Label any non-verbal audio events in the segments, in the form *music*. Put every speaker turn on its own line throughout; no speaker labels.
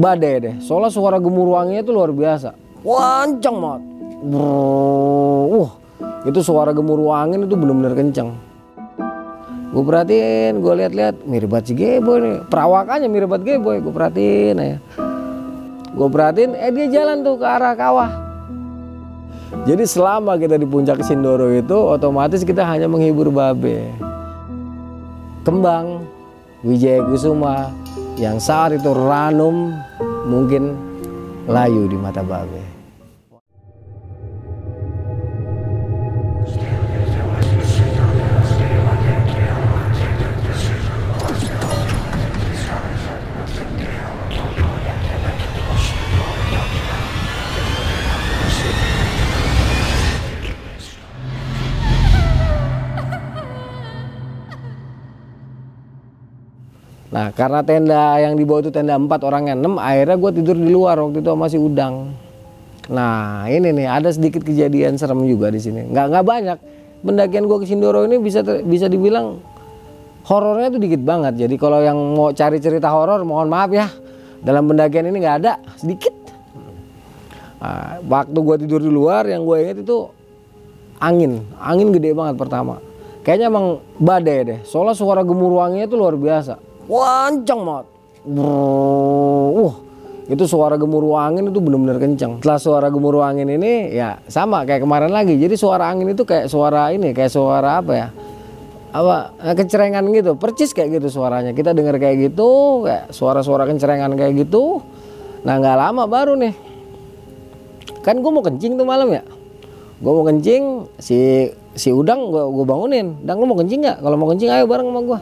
badai deh. Soalnya suara gemuruhnya itu luar biasa. Kenceng banget. Brrr, Wah, itu suara gemuruh angin itu bener-bener kenceng. Gue perhatiin, gue lihat-lihat mirip banget si Geboy nih. Perawakannya mirip banget Geboy, gue perhatiin ya. Gue perhatiin, eh dia jalan tuh ke arah kawah. Jadi selama kita di puncak Sindoro itu otomatis kita hanya menghibur babe. Kembang, Wijaya Kusuma yang saat itu ranum mungkin layu di mata babe. Nah karena tenda yang dibawa itu tenda 4 orangnya 6 akhirnya gue tidur di luar waktu itu masih udang. Nah ini nih ada sedikit kejadian serem juga di sini. Nggak nggak banyak. Pendakian gue ke Sindoro ini bisa ter- bisa dibilang horornya tuh dikit banget. Jadi kalau yang mau cari cerita horor mohon maaf ya. Dalam pendakian ini nggak ada sedikit. Nah, waktu gue tidur di luar yang gue inget itu angin, angin gede banget pertama. Kayaknya emang badai deh. Soalnya suara gemuruh anginnya itu luar biasa. Kenceng banget. Wah, itu suara gemuruh angin itu bener-bener kenceng. Setelah suara gemuruh angin ini ya sama kayak kemarin lagi. Jadi suara angin itu kayak suara ini, kayak suara apa ya? Apa eh, kecerengan gitu, percis kayak gitu suaranya. Kita dengar kayak gitu, kayak suara-suara kecerengan kayak gitu. Nah nggak lama baru nih. Kan gue mau kencing tuh malam ya. Gue mau kencing, si si udang gue gue bangunin. Dang lu mau kencing nggak? Kalau mau kencing ayo bareng sama gue.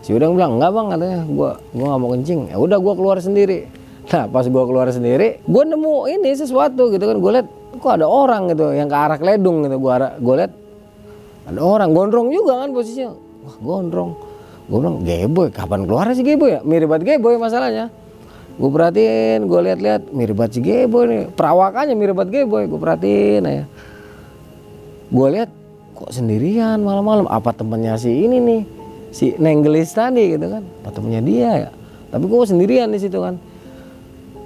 Si udang bilang enggak bang katanya gue gue nggak mau kencing. Ya udah gue keluar sendiri. Nah pas gue keluar sendiri, gue nemu ini sesuatu gitu kan. Gue liat kok ada orang gitu yang ke arah Kledung gitu. Gue gue liat ada orang gondrong juga kan posisinya. Wah gondrong. Gue bilang Geboy kapan keluar sih Geboy ya? Mirip banget Geboy masalahnya. Gue perhatiin, gue lihat-lihat mirip banget si Geboy nih. Perawakannya mirip banget Geboy. Gue perhatiin ya. Gue lihat kok sendirian malam-malam. Apa temennya si ini nih? Si Nenggelis tadi gitu kan. Apa temennya dia ya? Tapi gue sendirian di situ kan.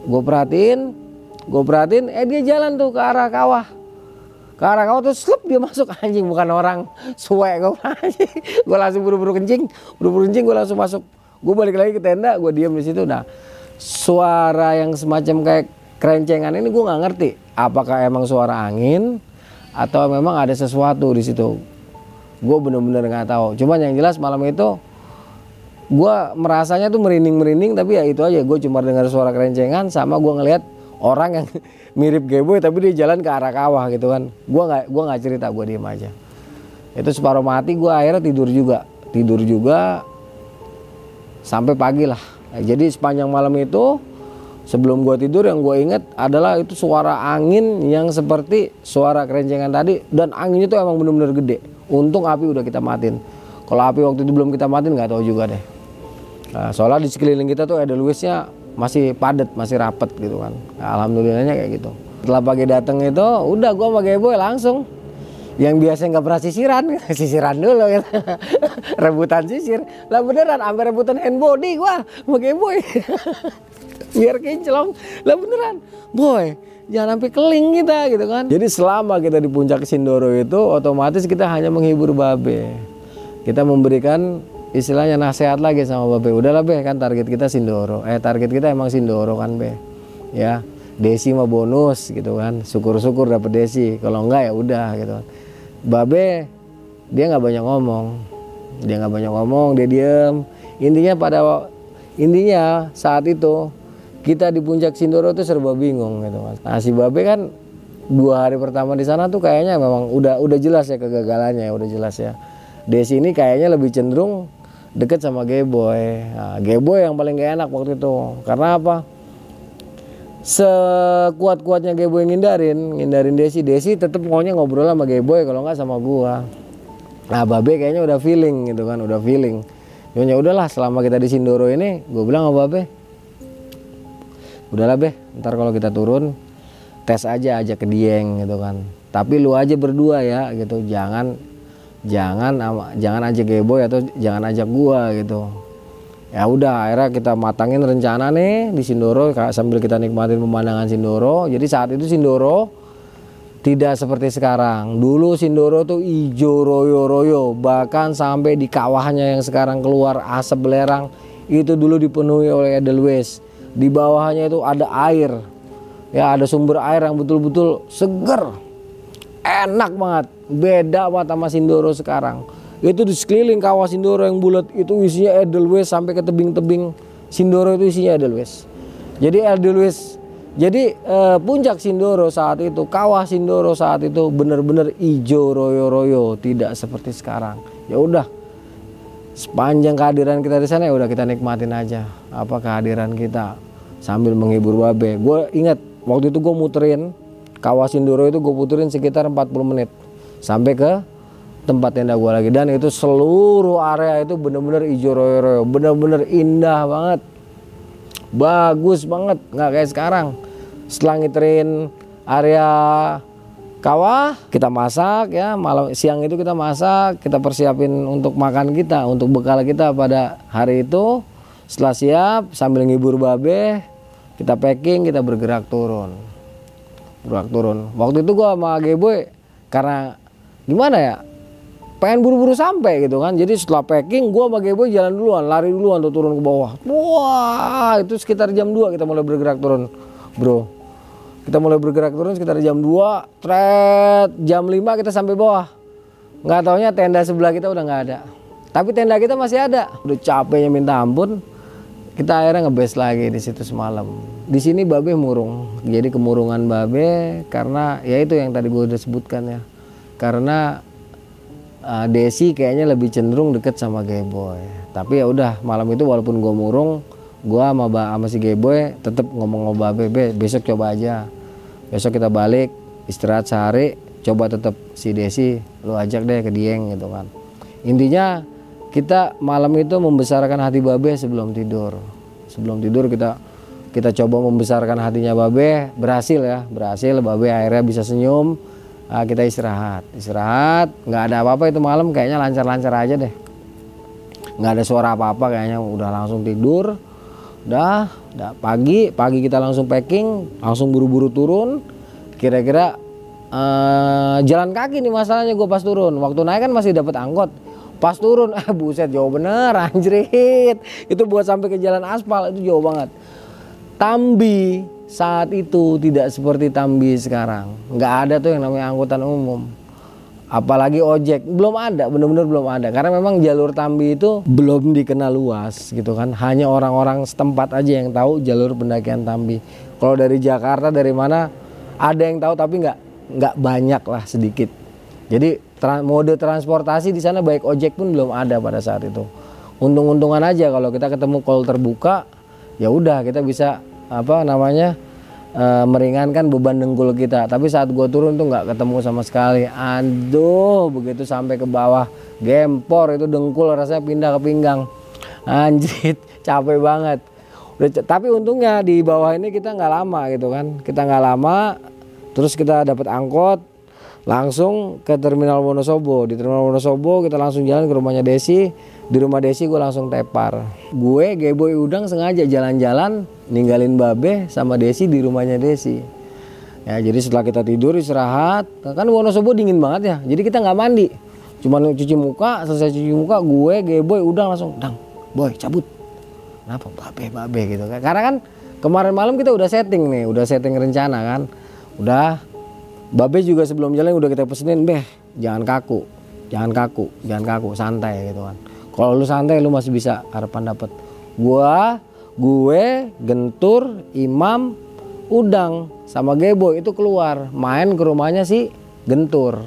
Gue perhatiin, gue perhatiin, eh dia jalan tuh ke arah kawah. Ke arah kawah terus slup dia masuk *laughs* anjing bukan orang suwe gue anjing. *laughs* Gue langsung buru-buru kencing, buru-buru kencing gue langsung masuk. Gue balik lagi ke tenda, gue diam di situ. Nah, suara yang semacam kayak kerencengan ini gue nggak ngerti. Apakah emang suara angin atau memang ada sesuatu di situ? Gue bener-bener nggak tahu. Cuman yang jelas malam itu gue merasanya tuh merinding-merinding tapi ya itu aja. Gue cuma dengar suara kerencengan sama gue ngelihat orang yang *laughs* mirip Geboy tapi dia jalan ke arah kawah gitu kan. Gue nggak gua nggak cerita gue diem aja. Itu separuh mati gue akhirnya tidur juga. Tidur juga sampai pagi lah. Jadi sepanjang malam itu sebelum gue tidur yang gue inget adalah itu suara angin yang seperti suara kerencengan tadi. Dan anginnya tuh emang bener-bener gede untung api udah kita matiin kalau api waktu itu belum kita matiin nggak tahu juga deh Nah, soalnya di sekeliling kita tuh ada Luisnya masih padat, masih rapet gitu kan. Nah, alhamdulillahnya kayak gitu. Setelah pagi dateng itu, udah gua sama Geboy langsung. Yang biasa nggak pernah sisiran, *laughs* sisiran dulu gitu. *laughs* rebutan sisir. Lah beneran, sampai rebutan hand body gua sama Geboy. *laughs* Biar kinclong. Lah beneran, boy jangan sampai keling kita gitu kan. Jadi selama kita di puncak Sindoro itu otomatis kita hanya menghibur babe. Kita memberikan istilahnya nasihat lagi sama Babe. Udahlah Be, kan target kita Sindoro. Eh target kita emang Sindoro kan Be. Ya, Desi mah bonus gitu kan. Syukur-syukur dapet Desi. Kalau enggak ya udah gitu kan. Babe dia nggak banyak ngomong. Dia nggak banyak ngomong, dia diem. Intinya pada intinya saat itu kita di puncak Sindoro tuh serba bingung gitu kan. Nah si Babe kan dua hari pertama di sana tuh kayaknya memang udah udah jelas ya kegagalannya ya udah jelas ya. Desi ini kayaknya lebih cenderung deket sama Geboy. Nah, Geboy yang paling gak enak waktu itu. Karena apa? Sekuat-kuatnya Geboy ngindarin, ngindarin Desi. Desi tetap maunya ngobrol sama Geboy kalau nggak sama gua. Nah, Babe kayaknya udah feeling gitu kan, udah feeling. Ya udahlah selama kita di Sindoro ini, gue bilang sama Babe, udahlah Be, ntar kalau kita turun tes aja aja ke Dieng gitu kan. Tapi lu aja berdua ya gitu, jangan jangan jangan ajak Geboy atau jangan ajak gua gitu. Ya udah akhirnya kita matangin rencana nih di Sindoro sambil kita nikmatin pemandangan Sindoro. Jadi saat itu Sindoro tidak seperti sekarang. Dulu Sindoro tuh ijo royo-royo bahkan sampai di kawahnya yang sekarang keluar asap belerang itu dulu dipenuhi oleh Edelweiss di bawahnya itu ada air. Ya ada sumber air yang betul-betul seger. Enak banget. Beda banget sama Sindoro sekarang. Itu di sekeliling kawah Sindoro yang bulat itu isinya Edelweiss sampai ke tebing-tebing Sindoro itu isinya Edelweiss. Jadi Edelweiss jadi eh, puncak Sindoro saat itu, kawah Sindoro saat itu benar-benar hijau royo-royo, tidak seperti sekarang. Ya udah, sepanjang kehadiran kita di sana ya udah kita nikmatin aja apa kehadiran kita sambil menghibur babe. Gue ingat waktu itu gue muterin kawah Sindoro itu gue puterin sekitar 40 menit sampai ke tempat tenda gue lagi. Dan itu seluruh area itu benar-benar hijau royo-royo, benar-benar indah banget. Bagus banget nggak kayak sekarang. Setelah ngiterin area kawah kita masak ya. Malam siang itu kita masak kita persiapin untuk makan kita untuk bekal kita pada hari itu. Setelah siap sambil ngibur babe kita packing kita bergerak turun. Bergerak turun. Waktu itu gua sama Geboy karena gimana ya pengen buru-buru sampai gitu kan. Jadi setelah packing gue sama Geboy jalan duluan lari duluan tuh turun ke bawah. Wah itu sekitar jam 2 kita mulai bergerak turun. Bro kita mulai bergerak turun sekitar jam 2 tret jam 5 kita sampai bawah. Nggak taunya tenda sebelah kita udah nggak ada. Tapi tenda kita masih ada. Udah capeknya minta ampun. Kita akhirnya ngebes lagi di situ semalam. Di sini babe murung. Jadi kemurungan babe karena ya itu yang tadi gue udah sebutkan ya. Karena uh, Desi kayaknya lebih cenderung deket sama Gayboy tapi ya udah malam itu walaupun gue murung gue sama, sama si Gayboy tetap ngomong ngobrol Bebe besok coba aja besok kita balik istirahat sehari coba tetap si Desi lu ajak deh ke Dieng gitu kan. Intinya kita malam itu membesarkan hati Babe sebelum tidur. Sebelum tidur kita kita coba membesarkan hatinya Babe berhasil ya berhasil. Babe akhirnya bisa senyum uh, kita istirahat. Istirahat nggak ada apa-apa itu malam kayaknya lancar-lancar aja deh. Nggak ada suara apa-apa kayaknya udah langsung tidur udah, udah pagi pagi kita langsung packing langsung buru-buru turun. Kira-kira uh, jalan kaki nih masalahnya gue pas turun. Waktu naik kan masih dapat angkot. Pas turun eh *laughs* buset jauh bener anjrit. Itu buat sampai ke jalan aspal itu jauh banget. Tambi saat itu tidak seperti Tambi sekarang. Nggak ada tuh yang namanya angkutan umum. Apalagi ojek belum ada, benar-benar belum ada. Karena memang jalur Tambi itu belum dikenal luas gitu kan. Hanya orang-orang setempat aja yang tahu jalur pendakian Tambi. Kalau dari Jakarta dari mana ada yang tahu tapi nggak nggak banyak lah sedikit. Jadi tra mode transportasi di sana baik ojek pun belum ada pada saat itu. Untung-untungan aja kalau kita ketemu call terbuka, ya udah kita bisa apa namanya e, meringankan beban dengkul kita. Tapi saat gue turun tuh nggak ketemu sama sekali. Aduh begitu sampai ke bawah gempor itu dengkul rasanya pindah ke pinggang. Anjir *laughs* capek banget. Udah tapi untungnya di bawah ini kita nggak lama gitu kan. Kita nggak lama terus kita dapat angkot langsung ke terminal Wonosobo. Di terminal Wonosobo kita langsung jalan ke rumahnya Desi. Di rumah Desi gue langsung tepar. Gue Geboy Udang sengaja jalan-jalan ninggalin Babe sama Desi di rumahnya Desi. Ya jadi setelah kita tidur istirahat kan Wonosobo dingin banget ya. Jadi kita nggak mandi. Cuma cuci muka selesai cuci muka gue Geboy Udang langsung dang boy cabut. Kenapa Babe Babe gitu kan. Karena kan kemarin malam kita udah setting nih udah setting rencana kan. Udah Babe juga sebelum jalan udah kita pesenin beh jangan kaku jangan kaku jangan kaku santai gitu kan. Kalau lu santai lu masih bisa harapan dapat. Gua, gue, Gentur, Imam, Udang sama Gebo itu keluar main ke rumahnya si Gentur.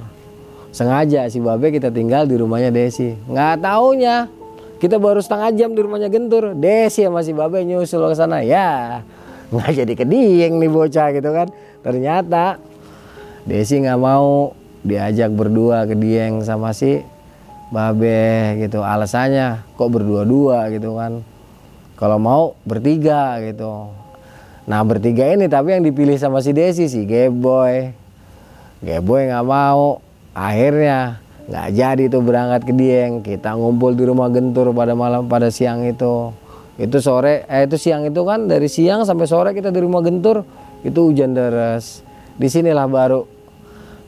Sengaja si Babe kita tinggal di rumahnya Desi. Nggak taunya kita baru setengah jam di rumahnya Gentur. Desi sama si Babe nyusul ke sana. Ya nggak jadi keding nih bocah gitu kan. Ternyata Desi nggak mau diajak berdua ke Dieng sama si babe gitu alasannya kok berdua-dua gitu kan kalau mau bertiga gitu. Nah bertiga ini tapi yang dipilih sama si Desi si Geboy. Geboy nggak mau. Akhirnya nggak jadi tuh berangkat ke Dieng. Kita ngumpul di rumah Gentur pada malam pada siang itu. Itu sore eh itu siang itu kan dari siang sampai sore kita di rumah gentur itu hujan deras. Di sinilah baru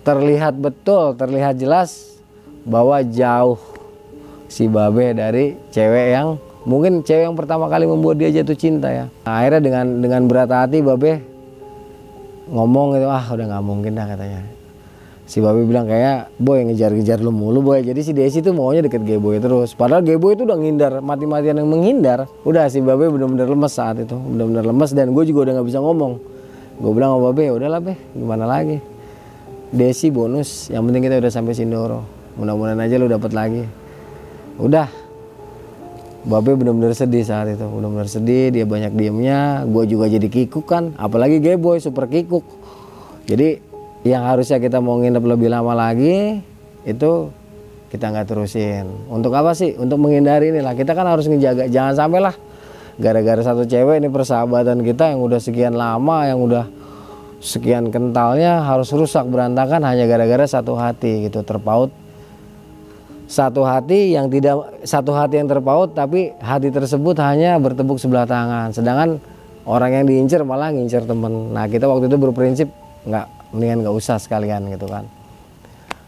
terlihat betul terlihat jelas bahwa jauh si babe dari cewek yang mungkin cewek yang pertama kali membuat dia jatuh cinta ya. Nah, akhirnya dengan dengan berat hati babe ngomong gitu ah udah nggak mungkin dah katanya. Si babe bilang kayak boy ngejar-ngejar lu mulu boy. Jadi si Desi tuh maunya deket Geboy terus. Padahal Geboy itu udah ngindar mati-matian yang menghindar. Udah si babe bener-bener lemes saat itu bener-bener lemes. Dan gue juga udah nggak bisa ngomong. Gue bilang sama babe ya udahlah be gimana lagi? Desi bonus yang penting kita udah sampai Sindoro. Mudah-mudahan aja lu dapat lagi. Udah Babe benar-benar sedih saat itu, benar-benar sedih, dia banyak diemnya, gue juga jadi kikuk kan, apalagi boy super kikuk. Jadi yang harusnya kita mau nginep lebih lama lagi, itu kita nggak terusin. Untuk apa sih? Untuk menghindari inilah, kita kan harus ngejaga, jangan sampai lah gara-gara satu cewek ini persahabatan kita yang udah sekian lama, yang udah sekian kentalnya harus rusak berantakan hanya gara-gara satu hati gitu terpaut satu hati yang tidak satu hati yang terpaut tapi hati tersebut hanya bertepuk sebelah tangan. Sedangkan orang yang diincar malah ngincar temen. Nah kita waktu itu berprinsip nggak mendingan nggak usah sekalian gitu kan.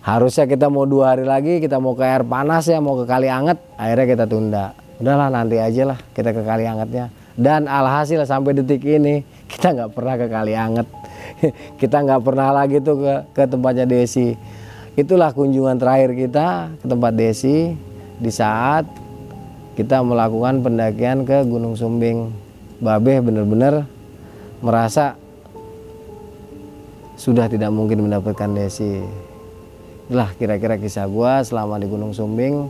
Harusnya kita mau dua hari lagi kita mau ke air panas ya mau ke kali anget akhirnya kita tunda. Udahlah nanti aja lah kita ke kali angetnya. Dan alhasil sampai detik ini *laughs* kita nggak pernah ke kali anget. *laughs* Kita nggak pernah lagi tuh ke ke tempatnya Desi itulah kunjungan terakhir kita ke tempat Desi di saat kita melakukan pendakian ke Gunung Sumbing. Babeh benar-benar merasa sudah tidak mungkin mendapatkan Desi. Itulah kira-kira kisah gua selama di Gunung Sumbing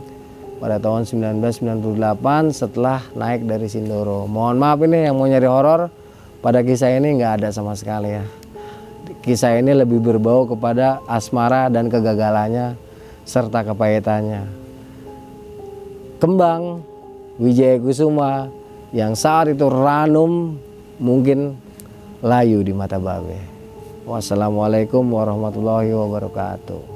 pada tahun 1998 setelah naik dari Sindoro. Mohon maaf ini yang mau nyari horor pada kisah ini nggak ada sama sekali ya kisah ini lebih berbau kepada asmara dan kegagalannya serta kepahitannya. Kembang Wijaya Kusuma yang saat itu ranum mungkin layu di mata babe. Wassalamualaikum warahmatullahi wabarakatuh.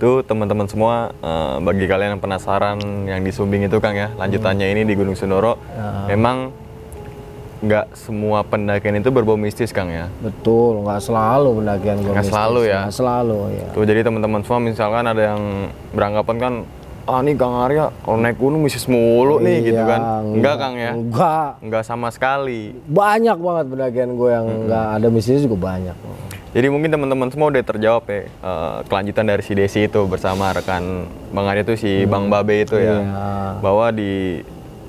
Itu teman-teman semua uh, bagi kalian yang penasaran yang di Sumbing itu Kang ya lanjutannya hmm. ini di Gunung Sindoro ya. memang nggak semua pendakian itu berbau mistis Kang ya?
Betul nggak selalu pendakian
nggak selalu ya?
Nggak selalu ya
tuh jadi teman-teman semua misalkan ada yang beranggapan kan ah nih Kang Arya kalau naik gunung mistis mulu nih iya, gitu kan. enggak Kang ya?
enggak
enggak sama sekali.
Banyak banget pendakian gue yang hmm. nggak ada mistis juga banyak
jadi mungkin teman-teman semua udah terjawab ya uh, kelanjutan dari si Desi itu bersama rekan Bang Arya itu si hmm. Bang Babe itu ya. Iya. Bahwa di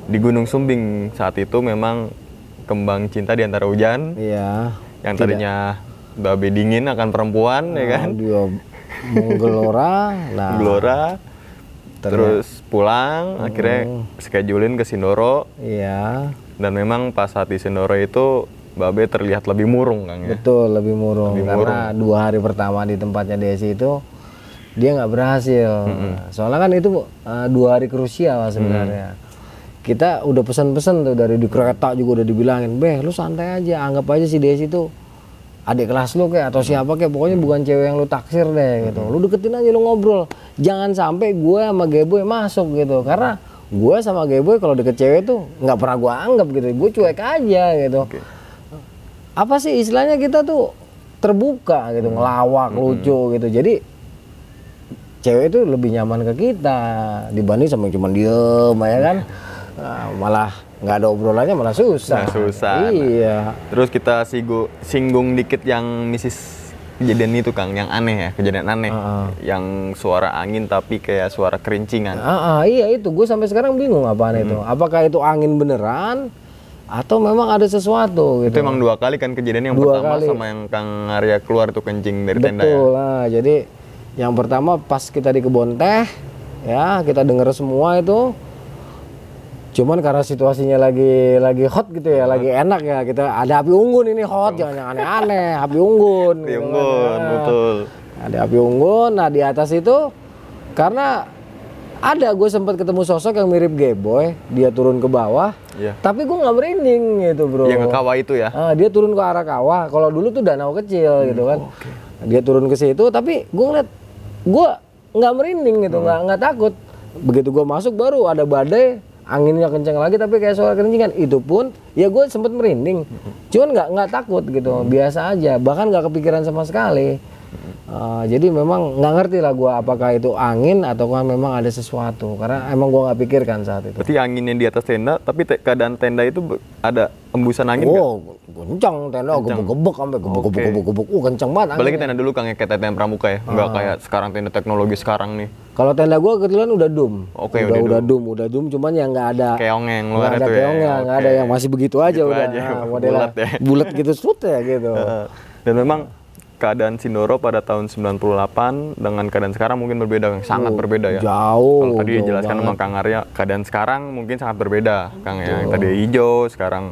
di Gunung Sumbing saat itu memang kembang cinta di antara hujan.
Iya.
Yang tadinya Tidak. Babe dingin akan perempuan ya nah, ya kan.
Dia menggelora.
nah. Gelora. Terus pulang, hmm. akhirnya schedulein ke Sindoro.
Iya.
Dan memang pas saat di Sindoro itu Babe terlihat lebih murung Kang ya.
Betul, lebih murung lebih karena murung. dua hari pertama di tempatnya Desi itu dia nggak berhasil. Mm -hmm. Soalnya kan itu uh, dua hari krusial sebenarnya. Mm. Kita udah pesan-pesan tuh dari di kereta juga udah dibilangin, "Beh, lu santai aja, anggap aja si Desi itu adik kelas lu kayak atau siapa kayak pokoknya bukan cewek yang lu taksir deh gitu. Lu deketin aja lu ngobrol. Jangan sampai gue sama Geboy masuk gitu. Karena gue sama Geboy kalau deket cewek tuh nggak pernah gue anggap gitu. Gue cuek aja gitu. Okay apa sih istilahnya kita tuh terbuka gitu hmm. ngelawak hmm. lucu gitu. Jadi cewek itu lebih nyaman ke kita dibanding sama cuma diem ya kan? Nah, *laughs* malah nggak ada obrolannya malah susah.
Nah, susah
iya.
Terus kita singgung singgung dikit yang misis kejadian itu kang yang aneh ya kejadian aneh. Uh -uh. yang suara angin tapi kayak suara kerincingan.
Uh -uh, iya itu. Gue sampai sekarang bingung apaan hmm. itu. Apakah itu angin beneran atau memang ada sesuatu gitu.
Itu emang dua kali kan kejadian yang dua pertama kali. sama yang Kang Arya keluar tuh kencing dari
Betul
tenda ya.
Betul lah. Jadi yang pertama pas kita di kebun teh ya, kita dengar semua itu cuman karena situasinya lagi lagi hot gitu ya, lagi enak ya kita ada api unggun ini hot jangan yang aneh-aneh, api unggun.
Api gitu unggun, kan. betul.
ada api unggun nah di atas itu karena ada gue sempat ketemu sosok yang mirip Geboy dia turun ke bawah
Iya.
tapi gue nggak merinding gitu bro
Yang ke kawah itu ya.
Ah, dia turun ke arah kawah. Kalau dulu tuh danau kecil gitu kan. Dia turun ke situ, tapi gue ngeliat, gue nggak merinding gitu, nggak nggak takut. Begitu gue masuk baru ada badai, anginnya kencang lagi, tapi kayak suara kencing Itu pun, ya gue sempet merinding. Cuman nggak nggak takut gitu, biasa aja. Bahkan nggak kepikiran sama sekali. Ah, jadi memang nggak ngerti lah gue apakah itu angin atau memang ada sesuatu karena emang gue nggak pikirkan saat itu.
Berarti anginnya di atas tenda, tapi te- keadaan tenda itu ada embusan angin nggak?
Oh, kencang tenda gebuk-gebuk sampai gebuk-gebuk-gebuk. Uh, kencang banget
Balik tenda dulu Kang ya, kayak tenda pramuka ya, nggak
Ah.
kayak sekarang tenda teknologi sekarang nih.
Kalau tenda gua kebetulan udah dum.
Oke,
udah
udah
udah dum, udah dum cuman yang nggak ada
Keongeng
nggak
luar
ada
itu ya.
keongnya, nggak ada
Oke.
yang masih begitu aja
Gitu
udah.
aja,
Nah, modelnya
bulat ya.
bulat gitu sut ya gitu.
Eh, *laughs* Dan memang keadaan Sindoro pada tahun 98 dengan keadaan sekarang mungkin berbeda, sangat berbeda ya.
Jauh.
Kalau tadi
jauh
dijelaskan
banget.
sama Kang Arya, keadaan sekarang mungkin sangat berbeda, Kang ya. Yang tadi hijau, sekarang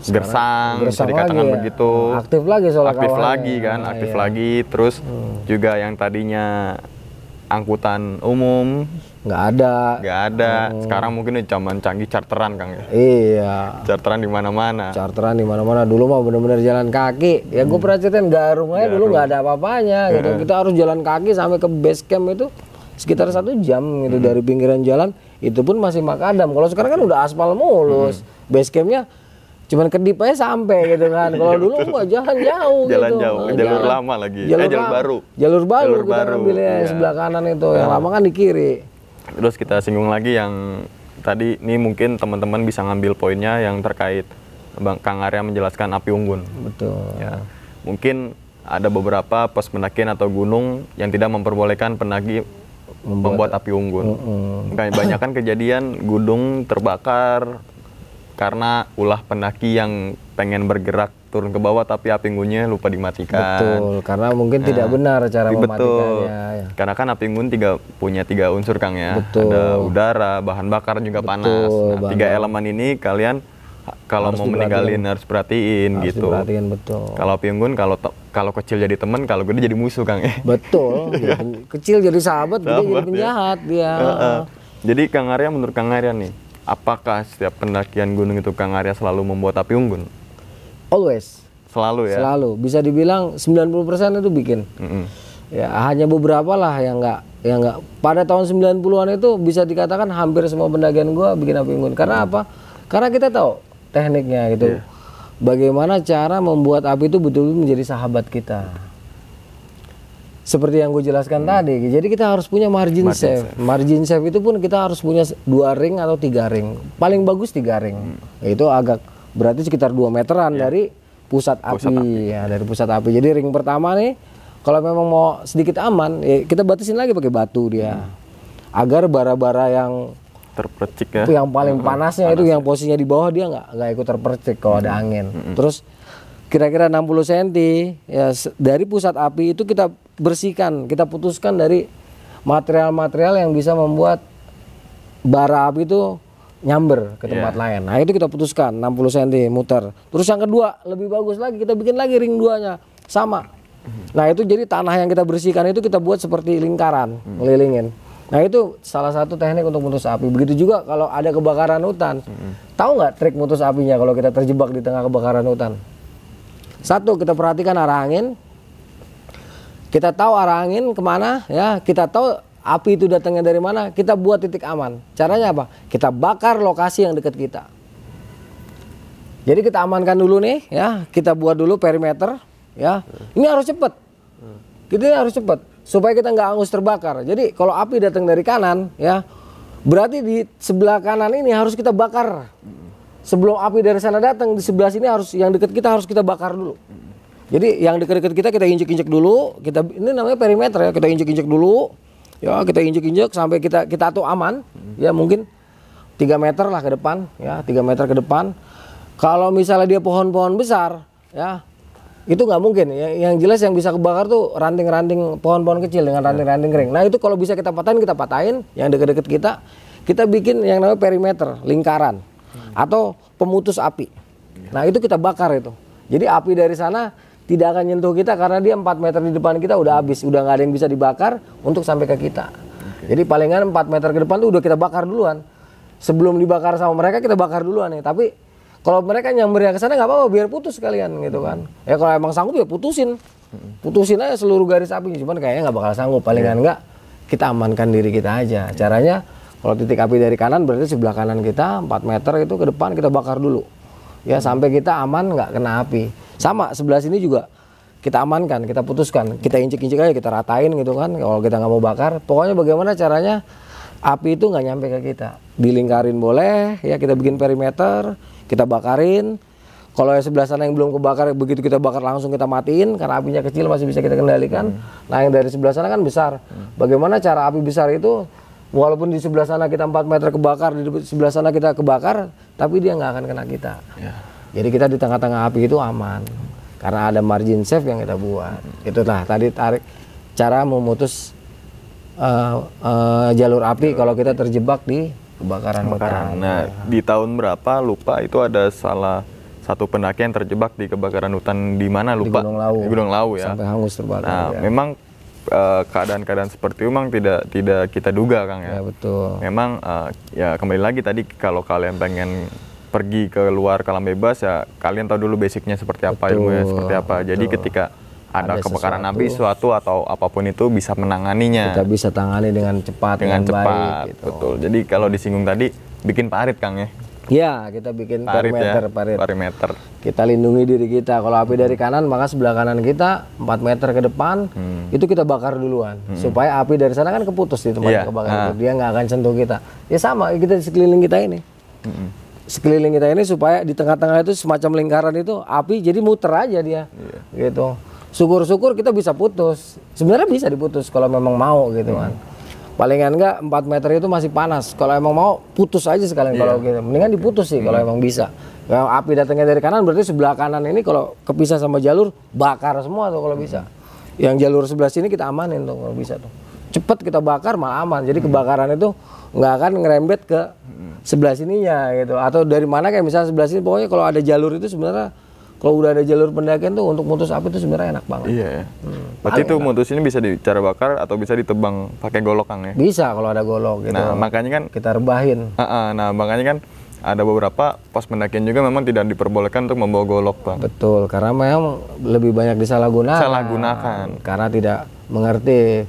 gersang, bisa
Gersang
dikatakan
lagi ya.
begitu.
Aktif lagi soalnya
aktif lagi kan,
Nah,
aktif
iya.
lagi. Terus juga yang tadinya angkutan umum
Nggak ada.
nggak ada.
Hmm.
Sekarang mungkin zaman canggih charteran, Kang ya.
Iya.
Charteran di mana-mana.
Charteran di mana-mana dulu mah bener-bener jalan kaki. Ya gue pernah ceritain Garung aja dulu nggak ada apa-apanya gitu. Kita harus jalan kaki sampai ke base camp itu sekitar satu jam gitu dari pinggiran jalan. Itu pun masih makadam. Kalau sekarang kan udah aspal mulus. Base campnya cuman kedip aja sampai gitu kan. Kalau *laughs* dulu nggak jalan jauh
Jalan
gitu.
jauh,
Nah,
jalur lama lagi. Eh, jalur baru.
Jalur baru
Jalur
kita
baru,
ngambilnya
iya.
sebelah kanan itu. Yang lama kan di kiri.
Terus kita singgung lagi yang tadi ini mungkin teman-teman bisa ngambil poinnya yang terkait Bang Kang Arya menjelaskan api unggun.
Betul.
Ya. Mungkin ada beberapa pos pendakian atau gunung yang tidak memperbolehkan pendaki membuat, api unggun. Kebanyakan kejadian gunung terbakar karena ulah pendaki yang pengen bergerak turun ke bawah tapi api unggunnya lupa dimatikan.
Betul. Karena mungkin tidak benar cara
Betul.
mematikannya. ya.
Karena kan api unggun tiga punya tiga unsur Kang ya.
Betul.
Ada udara, bahan bakar juga panas. Nah,
bahan
tiga elemen ini kalian kalau mau meninggalin harus perhatiin
Harus
gitu.
diperhatikan betul.
Kalau api unggun kalau kalau kecil jadi teman, kalau gede jadi musuh Kang ya.
Betul. *laughs* Kecil jadi sahabat, gede jadi
Sahabat, ya.
penjahat dia.
Heeh. Jadi Kang Arya menurut Kang Arya nih, apakah setiap pendakian gunung itu Kang Arya selalu membuat api unggun?
Always.
Selalu ya.
Selalu. Bisa dibilang 90% itu bikin.
Mm-mm.
Ya, hanya beberapa lah yang enggak yang enggak pada tahun 90-an itu bisa dikatakan hampir semua pendakian gua bikin api unggun. Karena apa? Karena kita tahu tekniknya gitu. Bagaimana cara membuat api itu betul-betul menjadi sahabat kita. Seperti yang gue jelaskan tadi, jadi kita harus punya margin, safe. Margin safe itu pun kita harus punya dua ring atau tiga ring. Paling bagus tiga ring. Itu agak berarti sekitar 2 meteran dari pusat api, ya dari pusat api. Jadi ring pertama nih, kalau memang mau sedikit aman, ya kita batasin lagi pakai batu dia, agar bara-bara yang
Terpercik ya.
yang paling panasnya itu yang posisinya di bawah dia nggak nggak ikut terpercik kalau ada angin. Terus kira-kira 60 cm ya dari pusat api itu kita bersihkan, kita putuskan dari material-material yang bisa membuat bara api itu nyamber ke tempat lain. Nah, itu kita putuskan 60 cm muter. Terus yang kedua, lebih bagus lagi kita bikin lagi ring duanya sama. Nah, itu jadi tanah yang kita bersihkan itu kita buat seperti lingkaran, ngelilingin. Nah, itu salah satu teknik untuk mutus api. Begitu juga kalau ada kebakaran hutan. Tahu nggak trik mutus apinya kalau kita terjebak di tengah kebakaran hutan? Satu, kita perhatikan arah angin. Kita tahu arah angin ke mana, ya. Kita tahu api itu datangnya dari mana. Kita buat titik aman. Caranya apa? Kita bakar lokasi yang dekat kita. Jadi kita amankan dulu nih, ya. Kita buat dulu perimeter, ya. Ini harus cepat. Kita ini harus cepat supaya kita nggak angus terbakar. Jadi kalau api datang dari kanan, ya, berarti di sebelah kanan ini harus kita bakar. Sebelum api dari sana datang di sebelah sini harus yang dekat kita harus kita bakar dulu. Jadi yang dekat-dekat kita kita injek-injek dulu. Kita ini namanya perimeter ya. Kita injek-injek dulu. Ya kita injek-injek sampai kita kita tuh aman. Ya mungkin 3 meter lah ke depan. Ya 3 meter ke depan. Kalau misalnya dia pohon-pohon besar, ya itu nggak mungkin. Ya, yang jelas yang bisa kebakar tuh ranting-ranting pohon-pohon kecil dengan ranting-ranting kering. Nah itu kalau bisa kita patahin kita patahin. Yang dekat-dekat kita kita bikin yang namanya perimeter lingkaran atau pemutus api. Nah itu kita bakar itu. Jadi api dari sana tidak akan nyentuh kita karena dia 4 meter di depan kita udah habis, udah nggak ada yang bisa dibakar untuk sampai ke kita. Jadi palingan 4 meter ke depan tuh udah kita bakar duluan. Sebelum dibakar sama mereka kita bakar duluan nih. Tapi kalau mereka nyambernya ke sana nggak apa-apa biar putus kalian gitu kan. Ya kalau emang sanggup ya putusin. Putusin aja seluruh garis api. Cuman kayaknya nggak bakal sanggup. Palingan nggak kita amankan diri kita aja. Caranya kalau titik api dari kanan berarti sebelah kanan kita 4 meter itu ke depan kita bakar dulu. Ya sampai kita aman nggak kena api. Sama sebelah sini juga kita amankan, kita putuskan, kita injek-injek aja, kita ratain gitu kan. Kalau kita nggak mau bakar, pokoknya bagaimana caranya api itu nggak nyampe ke kita. Dilingkarin boleh, ya kita bikin perimeter, kita bakarin. Kalau yang sebelah sana yang belum kebakar, begitu kita bakar langsung kita matiin karena apinya kecil masih bisa kita kendalikan. Nah yang dari sebelah sana kan besar. Bagaimana cara api besar itu? Walaupun di sebelah sana kita 4 meter kebakar, di sebelah sana kita kebakar, tapi dia nggak akan kena kita. Jadi kita di tengah-tengah api itu aman karena ada margin safe yang kita buat. Itulah tadi tarik cara memutus uh, uh, jalur api kalau kita terjebak di kebakaran hutan.
Nah, di tahun berapa lupa itu ada salah satu pendaki yang terjebak di kebakaran hutan di mana lupa?
Di Gunung Lawu.
Di Gunung Lawu ya.
Sampai hangus terbakar.
Nah,
ya.
memang eh, keadaan-keadaan seperti itu memang tidak tidak kita duga Kang ya.
ya betul.
Memang eh, ya kembali lagi tadi kalau kalian pengen pergi ke luar kalam bebas ya kalian tahu dulu basicnya seperti apa
Betul,
ilmunya seperti apa. Jadi ketika ada,
Ada
kebakaran
sesuatu.
api suatu atau apa pun itu bisa menanganinya
Kita bisa tangani dengan cepat
dengan
dengan,
cepat.
baik. Gitu.
Betul. Jadi kalau disinggung tadi bikin parit Kang ya.
Ya kita bikin
Parit
perimeter,
ya.
parit.
Perimeter.
Kita lindungi diri kita. Kalau api dari kanan, maka sebelah kanan kita 4 meter ke depan
Hmm.
itu kita bakar duluan, supaya api dari sana kan keputus di tempat
Iya.
kebakaran
Ah.
itu. Dia nggak akan sentuh kita. Ya sama kita di sekeliling kita ini.
Hmm.
Sekeliling kita ini supaya di tengah-tengah itu semacam lingkaran itu api jadi muter aja dia,
Iya.
gitu. Syukur-syukur kita bisa putus. Sebenarnya bisa diputus kalau memang mau gitu
Hmm.
kan. Palingan enggak 4 meter itu masih panas. Kalau emang mau putus aja sekalian
Iya.
kalau gitu. Mendingan diputus sih kalau
Hmm.
emang bisa. Kalau api datangnya dari kanan berarti sebelah kanan ini kalau kepisah sama jalur bakar semua tuh kalau bisa. Yang jalur sebelah sini kita amanin tuh kalau bisa tuh. Cepet kita bakar malah aman. Jadi kebakaran itu nggak akan ngerembet ke sebelah sininya gitu. Atau dari mana kayak misalnya sebelah sini pokoknya kalau ada jalur itu sebenarnya kalau udah ada jalur pendakian tuh untuk mutus api itu sebenarnya enak banget.
Iya ya. Berarti itu mutus ini bisa dicara bakar atau bisa ditebang pakai golok Kang ya.
Bisa kalau ada golok gitu.
Nah, makanya kan
kita rebahin.
Ah, ah, nah makanya kan ada beberapa pos pendakian juga memang tidak diperbolehkan untuk membawa golok bang.
Betul, karena memang lebih banyak disalahgunakan.
Salahgunakan.
Karena tidak mengerti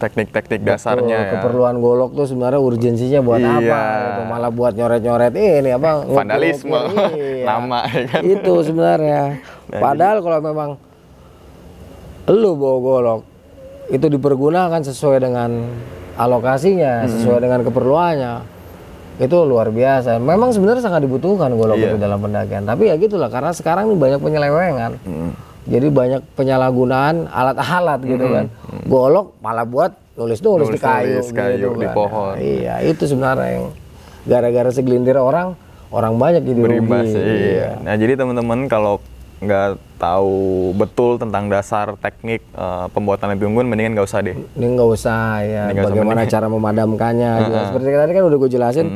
Teknik-teknik dasarnya ya.
keperluan golok tuh sebenarnya urgensinya buat
Iya.
apa gitu. Malah buat nyoret-nyoret ini apa.
Vandalisme. *laughs*
Iya.
Nama, ya kan?
Itu sebenarnya. *laughs* Padahal kalau memang lu bawa golok itu dipergunakan sesuai dengan alokasinya,
Hmm.
sesuai dengan keperluannya. Itu luar biasa. Memang sebenarnya sangat dibutuhkan golok
Iya.
itu dalam pendakian. Tapi ya gitulah karena sekarang ini banyak penyelewengan.
Hmm.
Jadi banyak penyalahgunaan alat-alat gitu kan. Golok malah buat nulis-nulis di kayu,
Nulis-nulis kayu,
gitu
di
kan.
pohon.
Nah, iya, itu sebenarnya yang gara-gara segelintir orang, orang banyak jadi
Berimbas.
rugi.
Iya. Nah jadi teman-teman kalau nggak tahu betul tentang dasar teknik eh, pembuatan api unggun, mendingan nggak usah deh.
Ini nggak usah ya,
Ini nggak usah,
bagaimana cara memadamkannya. juga. Seperti tadi kan udah gue jelasin,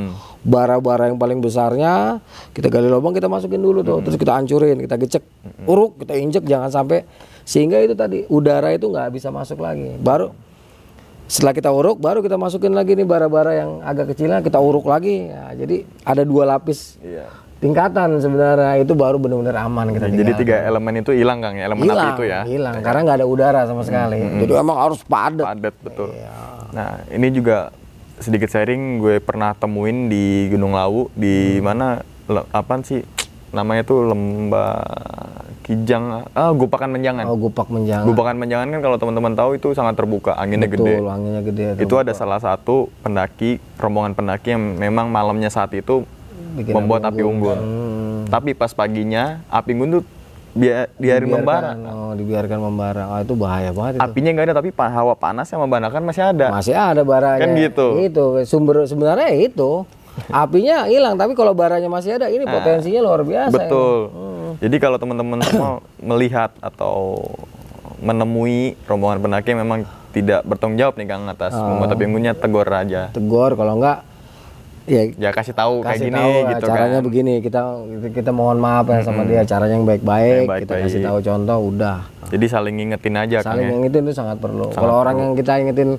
bara-bara yang paling besarnya kita gali lubang kita masukin dulu tuh, terus kita hancurin, kita gecek, uruk, kita injek, jangan sampai sehingga itu tadi udara itu nggak bisa masuk lagi. Baru setelah kita uruk, baru kita masukin lagi nih bara-bara yang agak kecilnya kita uruk lagi. Ya, jadi ada dua lapis
Iya.
Tingkatan sebenarnya itu baru benar-benar aman kita
Jadi tiga elemen itu hilang kang ya, elemen api
hilang,
itu ya.
hilang karena nggak ada udara sama sekali. Jadi emang harus padat.
Padat betul.
Iya.
Nah ini juga sedikit sharing gue pernah temuin di Gunung Lawu di
Hmm.
mana le- apaan sih namanya tuh lembah Kijang ah Gupakan Menjangan.
Oh, gupak menjangan.
Gupakan Menjangan kan kalau teman-teman tahu itu sangat terbuka, anginnya
Betul,
gede.
anginnya gede.
Itu ada salah satu pendaki, rombongan pendaki yang memang malamnya saat itu
Bikin
membuat api unggun.
Hmm.
Tapi pas paginya api unggun tuh bia- biarin membara.
Oh, dibiarkan membara. Oh, itu bahaya banget itu.
Apinya nggak ada tapi hawa panas yang membanakan masih ada.
Masih ada baranya.
Kan gitu.
Itu sumber sebenarnya itu. Apinya hilang, tapi kalau baranya masih ada, ini potensinya luar biasa.
Nah, Betul.
ini.
Jadi kalau teman-teman semua *coughs* melihat atau menemui rombongan pendaki yang memang tidak bertanggung jawab nih Kang atas
Oh.
membuat api unggunnya tegur aja.
Tegur kalau enggak
ya, ya kasih tahu kayak gini tahu, gitu
caranya kan. begini kita kita mohon maaf ya sama -hmm. dia caranya yang baik-baik kita baik. kasih tahu contoh udah
jadi saling ngingetin aja
saling kan, ngingetin itu sangat perlu kalau orang yang kita ingetin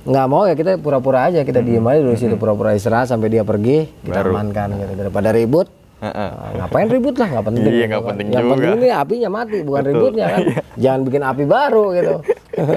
nggak mau ya kita pura-pura aja kita hmm. diem aja dulu hmm. situ pura-pura istirahat sampai dia pergi kita Baru. amankan gitu daripada ribut. Nah, ngapain ribut lah nggak penting
iya nggak penting
yang
juga.
penting ini apinya mati bukan Betul. ributnya kan jangan bikin api baru gitu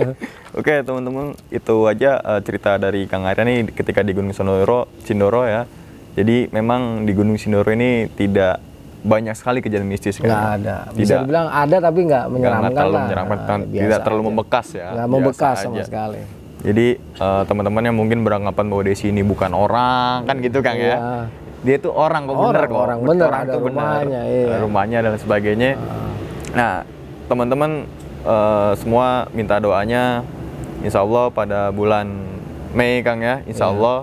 *laughs*
oke teman-teman itu aja uh, cerita dari Kang Arya nih ketika di Gunung Sindoro Sindoro ya jadi memang di Gunung Sindoro ini tidak banyak sekali kejadian mistis
kan? Nggak ada. Bisa tidak, dibilang ada tapi nggak menyeramkan
nggak terlalu menyeramkan, nah, tidak terlalu aja. membekas ya.
Nggak membekas sama aja. sekali.
Jadi uh, teman-teman yang mungkin beranggapan bahwa Desi ini bukan orang kan gitu Kang ya. Iya. Dia itu orang kok bener kok.
Orang bener orang ada rumahnya,
iya. rumahnya dan sebagainya. Uh. Nah teman-teman uh, semua minta doanya. Insya Allah pada bulan Mei Kang ya, Insya iya. Allah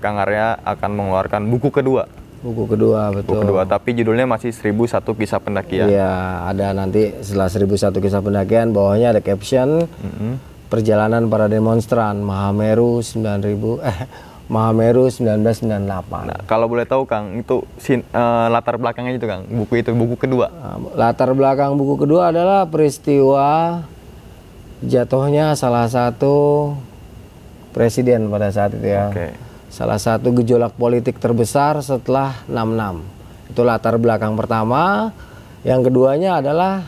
Kang Arya akan mengeluarkan buku kedua
Buku kedua betul.
Buku kedua, tapi judulnya masih 1001 kisah pendakian.
Iya, ada nanti setelah 1001 kisah pendakian bawahnya ada caption mm -hmm. perjalanan para demonstran Mahameru 9000 eh Mahameru 1998. Nah,
kalau boleh tahu Kang, itu sin, uh, latar belakangnya itu Kang, buku itu buku kedua.
Nah, latar belakang buku kedua adalah peristiwa jatuhnya salah satu presiden pada saat itu ya. Okay salah satu gejolak politik terbesar setelah 66. Itu latar belakang pertama. Yang keduanya adalah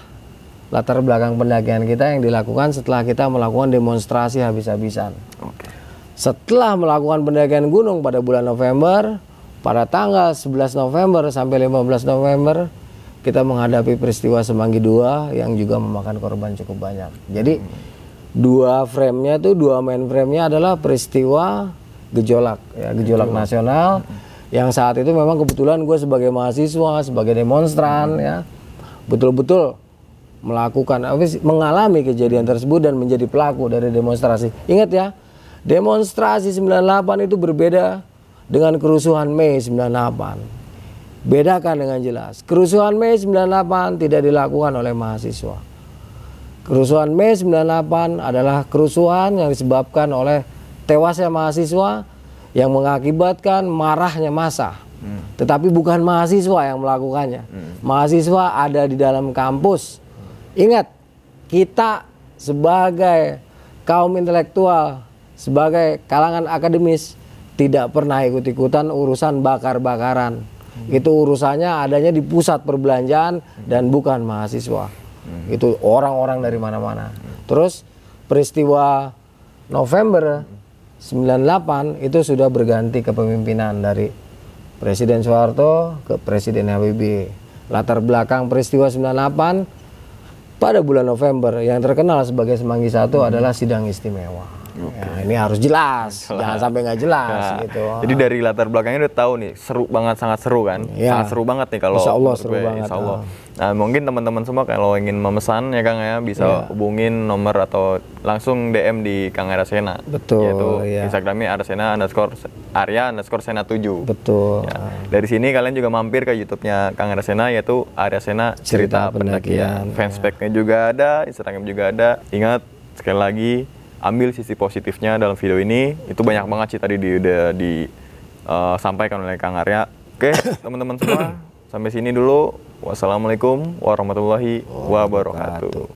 latar belakang pendakian kita yang dilakukan setelah kita melakukan demonstrasi habis-habisan. Okay. Setelah melakukan pendakian gunung pada bulan November, pada tanggal 11 November sampai 15 November, kita menghadapi peristiwa Semanggi II yang juga memakan korban cukup banyak. Jadi hmm. dua frame-nya tuh dua main frame-nya adalah peristiwa gejolak ya gejolak Gejolak. nasional yang saat itu memang kebetulan gue sebagai mahasiswa sebagai demonstran ya betul-betul melakukan mengalami kejadian tersebut dan menjadi pelaku dari demonstrasi ingat ya demonstrasi 98 itu berbeda dengan kerusuhan Mei 98 bedakan dengan jelas kerusuhan Mei 98 tidak dilakukan oleh mahasiswa kerusuhan Mei 98 adalah kerusuhan yang disebabkan oleh tewasnya mahasiswa yang mengakibatkan marahnya masa. Hmm. Tetapi bukan mahasiswa yang melakukannya. Hmm. Mahasiswa ada di dalam kampus. Ingat, kita sebagai kaum intelektual, sebagai kalangan akademis tidak pernah ikut-ikutan urusan bakar-bakaran. Hmm. Itu urusannya adanya di pusat perbelanjaan hmm. dan bukan mahasiswa. Hmm. Itu orang-orang dari mana-mana. Hmm. Terus peristiwa November 98 itu sudah berganti kepemimpinan dari Presiden Soeharto ke Presiden Habibie. Latar belakang peristiwa 98 pada bulan November yang terkenal sebagai Semanggi Satu hmm. adalah sidang istimewa. Okay. Ya, ini harus jelas, jelas. jangan sampai nggak jelas nah, gitu.
Jadi dari latar belakangnya udah tahu nih, seru banget, sangat seru kan, ya. sangat seru banget nih kalau.
Insya Allah seru banget.
Insya Allah. Nah mungkin teman-teman semua kalau ingin memesan ya Kang ya bisa ya. hubungin nomor atau langsung DM di Kang Arasena.
Betul.
Yaitu ya. Instagramnya Arasena underscore Arya underscore Sena 7.
Betul.
Ya. Dari sini kalian juga mampir ke YouTube-nya Kang Arasena yaitu Arasena Cerita, Cerita Pendakian. pendakian. Fanspage-nya juga ada, Instagram juga ada. Ingat sekali lagi ambil sisi positifnya dalam video ini. Itu banyak banget sih tadi di, udah disampaikan uh, oleh Kang Arya. Oke *coughs* teman-teman semua sampai sini dulu. Wassalamualaikum warahmatullahi wabarakatuh